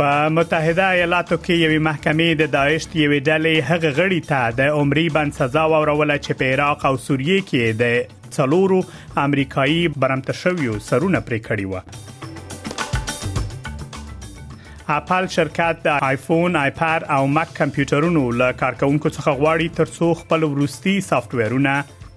په متحده ایالاتو کې یوې محکمې د داعش د یوې ډلې هغه غړي ته د عمري بند سزا وروله چې په عراق او سوریه کې د څلورو امریکایي برمته شویو سرونه پرې کړی و اپل شرکت د آیفون، آیپاد او مک کمپیوټرونو له کارکونکو څخه غواړي ترڅو خپل وروستي سافټویرونه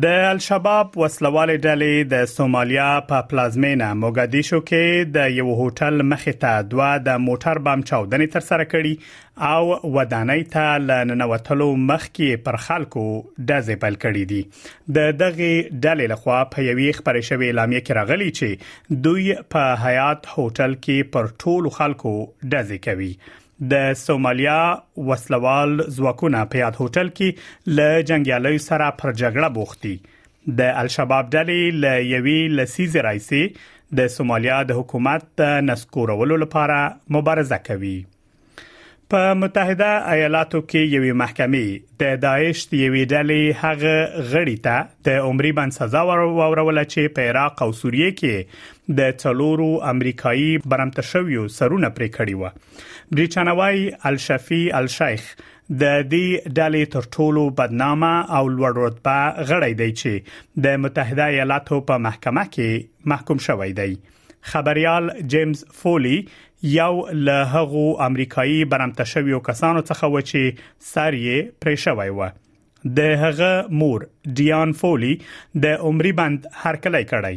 د الشباب وسلوالې ډلې د سومالیا په پلازمینه موګادیشو کې د یو هوټل مخې ته دوه د موټر بم چاودنې تر سره کړي او ودانۍ ته لننوتلو مخکې پر خلکو دزې بل کړي دي د دغه ډلې لخوا په یوې خبرې شوې اعلامیه کې راغلي چې دوی په حیات هوټل کې پر ټولو خلکو دزې کوي د سومالیا وسلوال ځواکونه په یاد هوټل کې له جنگیالیو سره پر جګړه بوخت دي د الشباب ډلې له یوې لسیزې راځي د سومالیا د حکومت د نسکورولو لپاره مبارزه کوي په متحده ایالاتو کې یوې محکمې د داعش د یوې ډلې هغه غړي ته د عمرې بند سزا وروله چې په عراق او سوریه کې د څلورو امریکایي برمته شویو سرونه پرې کړی و بریټانوي الشفی الشیخ د دې ډلې تر ټولو بدنامه او لوړ رتبه غړی دی چې د متحده ایالاتو په محکمه کې محکوم شوی دی خبريال جیمز فولی یو له هغو امریکایي برمته شویو کسانو څخه و چې سر یې پرې شوی و د هغه مور ډیان فولی د عمرې بند هرکلی کړی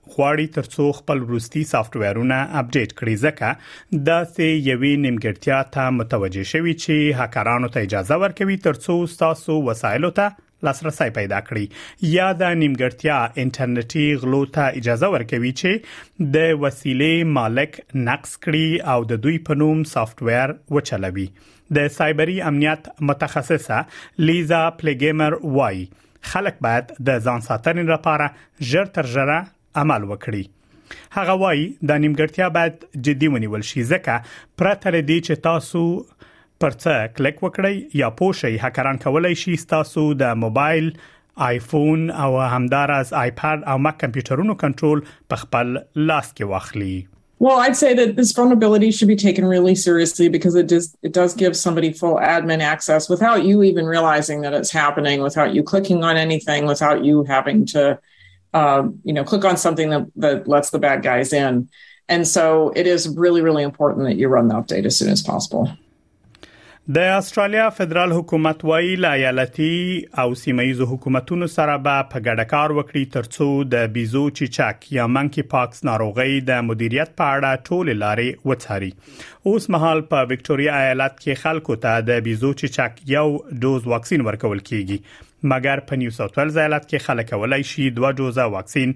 غواړي ترڅو خپل وروستي سافټویرونه اپډیټ کړي ځکه دا سه یوې نیمګړتیا ته متوجه شوی چې هکرانو ته اجازه ورکوي ترڅو تاسو وسایلو ته لاسرسي پیدا کړي یا د نیمګړتیا انټرنیټي غلو ته اجازه ورکوي چې د وسیلې مالک نقص کړي او د دوی په نوم سافټویر وچلوي د سایبری امنیت متخصصه لیزا پلیګیمر وایي خلک باید د ځان ساتنې لپاره ژر تر ژره عمل وکړي هغه وایي د نیمګړتیا باید جدي ونیول شي ځکه پرته له دې چې تاسو پرڅه کلیک وکړئ یا پوښي هکران کولای شي تاسو د موبایل آیفون او همدارس آیپاد او مک کمپیوټرونو کنټرول په خپل لاس کې واخلي Well, I'd say that this vulnerability should be taken really seriously because it does it does give somebody full admin access without you even realizing that it's happening, without you clicking on anything, without you having to, uh, you know, click on something that that lets the bad guys in. And so, it is really, really important that you run the update as soon as possible. د استرالیا فدرال حکومت وایي لا ایالتي او سیمایي حکومتونو سره به په ګډه کار وکړي ترڅو د بيزو چیچک یا منکی پاکس ناروغي د مدیریت په اړه ټول لارې وڅاري اوس مهال په وکټوريا ایالت کې خلکو ته د بيزو چیچک یو دوز واکسین ورکول کیږي مګر په نیو ساوث ویلز ایالت کې خلک کولای شي دوه دوزه واکسین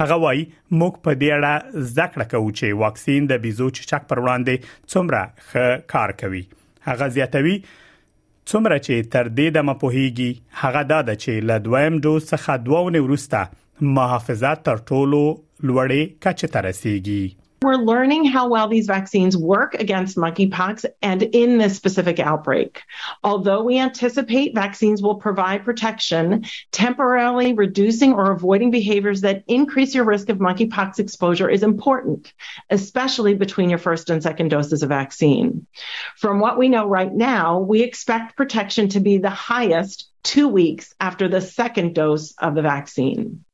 هغه وای موږ په دې اړه زده کړه کوو چې واکسین د بيزو چچک پر وړاندې څومره ښه کار کوي هغه زیاتوي څومره چې تر دې د مپوهيږي هغه دا ده چې له دویم ډوز څخه دوه ونې وروسته محافظت تر ټولو لوړې کچې ته رسیدي We're learning how well these vaccines work against monkeypox and in this specific outbreak. Although we anticipate vaccines will provide protection, temporarily reducing or avoiding behaviors that increase your risk of monkeypox exposure is important, especially between your first and second doses of vaccine. From what we know right now, we expect protection to be the highest two weeks after the second dose of the vaccine.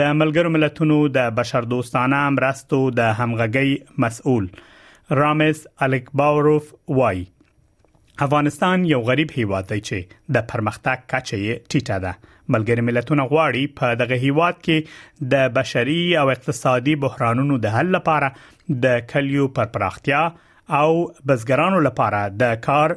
د ملګرو ملتونو د بشردوستانه مرستو د همغږي مسؤل رامز الکباوروف وای افغانستان یو غریب هیواد دی چې د پرمختګ کچه یې ټیټه ده ملګری ملتونه غواړي په دغه هیواد کې د بشري او اقتصادي بحرانونو د حل لپاره د کلیو پر پراختیا او بزګرانو لپاره د کار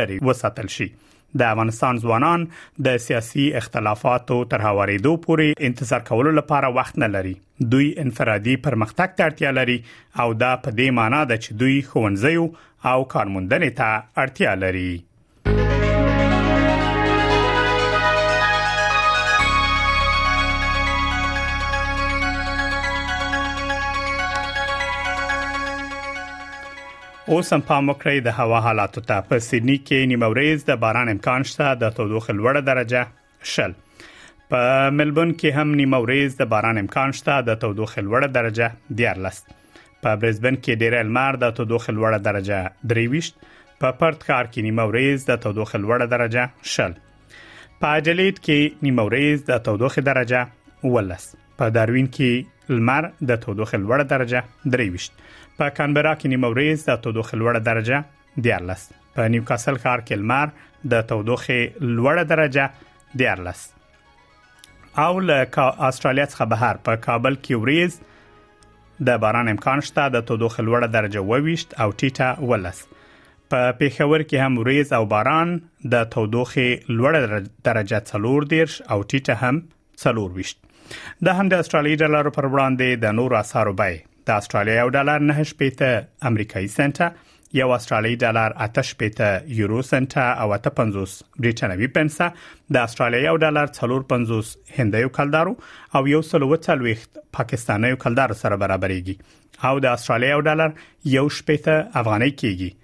لري وساتل شي د افغانستان ځوانان د سیاسي اختلافاتو تر هوارېدو پورې انتظار کولو لپاره وخت نه لري دوی انفرادي پرمختګ ته اړتیا لري او دا په دې معنی ده چې دوی ښوونځي او کارموندنې ته اړتیا لري اوس هم پام وکړئ د هوا حالاتو ته په سیدنی کې نیمه ورځ د باران امکان شته د تودوخه لوړه درجه شل په ملبون کې هم نیمه ورځ د باران امکان شته د تودوخه لوړه درجه 14 په برزبن کې ډیر لمر د تودوخه لوړه درجه 23 په پرت کار کې نیمه ورځ د تودوخه لوړه درجه شل په اډلېټ کې نیمه ورځ د تودوخه درجه 12 په داروین کې لمر د تودوخې لوړه درجه 23 په کانبرا کې نیمه ورځ د تودوخې لوړه درجه 14 په نیوکاسل ښار کې لمر د تودوخې لوړه درجه 14 او له استرالیا څخه بهر په کابل کې ورځ د باران امکان شته د تودوخې لوړه درجه 28 او ټیټه ولس په پیښور کې هم ورځ او باران د تودوخې لوړه درجه 14 او ټیټه هم څلور ویشت د هم د استرالی ډالر پر وړاندې د نور اسارو بای د استرالیا یو ډالر نه شپېته امریکایي سنټه یو استرالی ډالر اته شپېته یورو سنټه او اته پنځوس بریټانوي پنسه د استرالیا یو ډالر څلور پنځوس هندیو کلدارو او یو سلو وڅلويخت پاکستانیو کلدارو سره برابرېږي او د استرالیا یو ډالر یو شپېته افغانۍ کېږي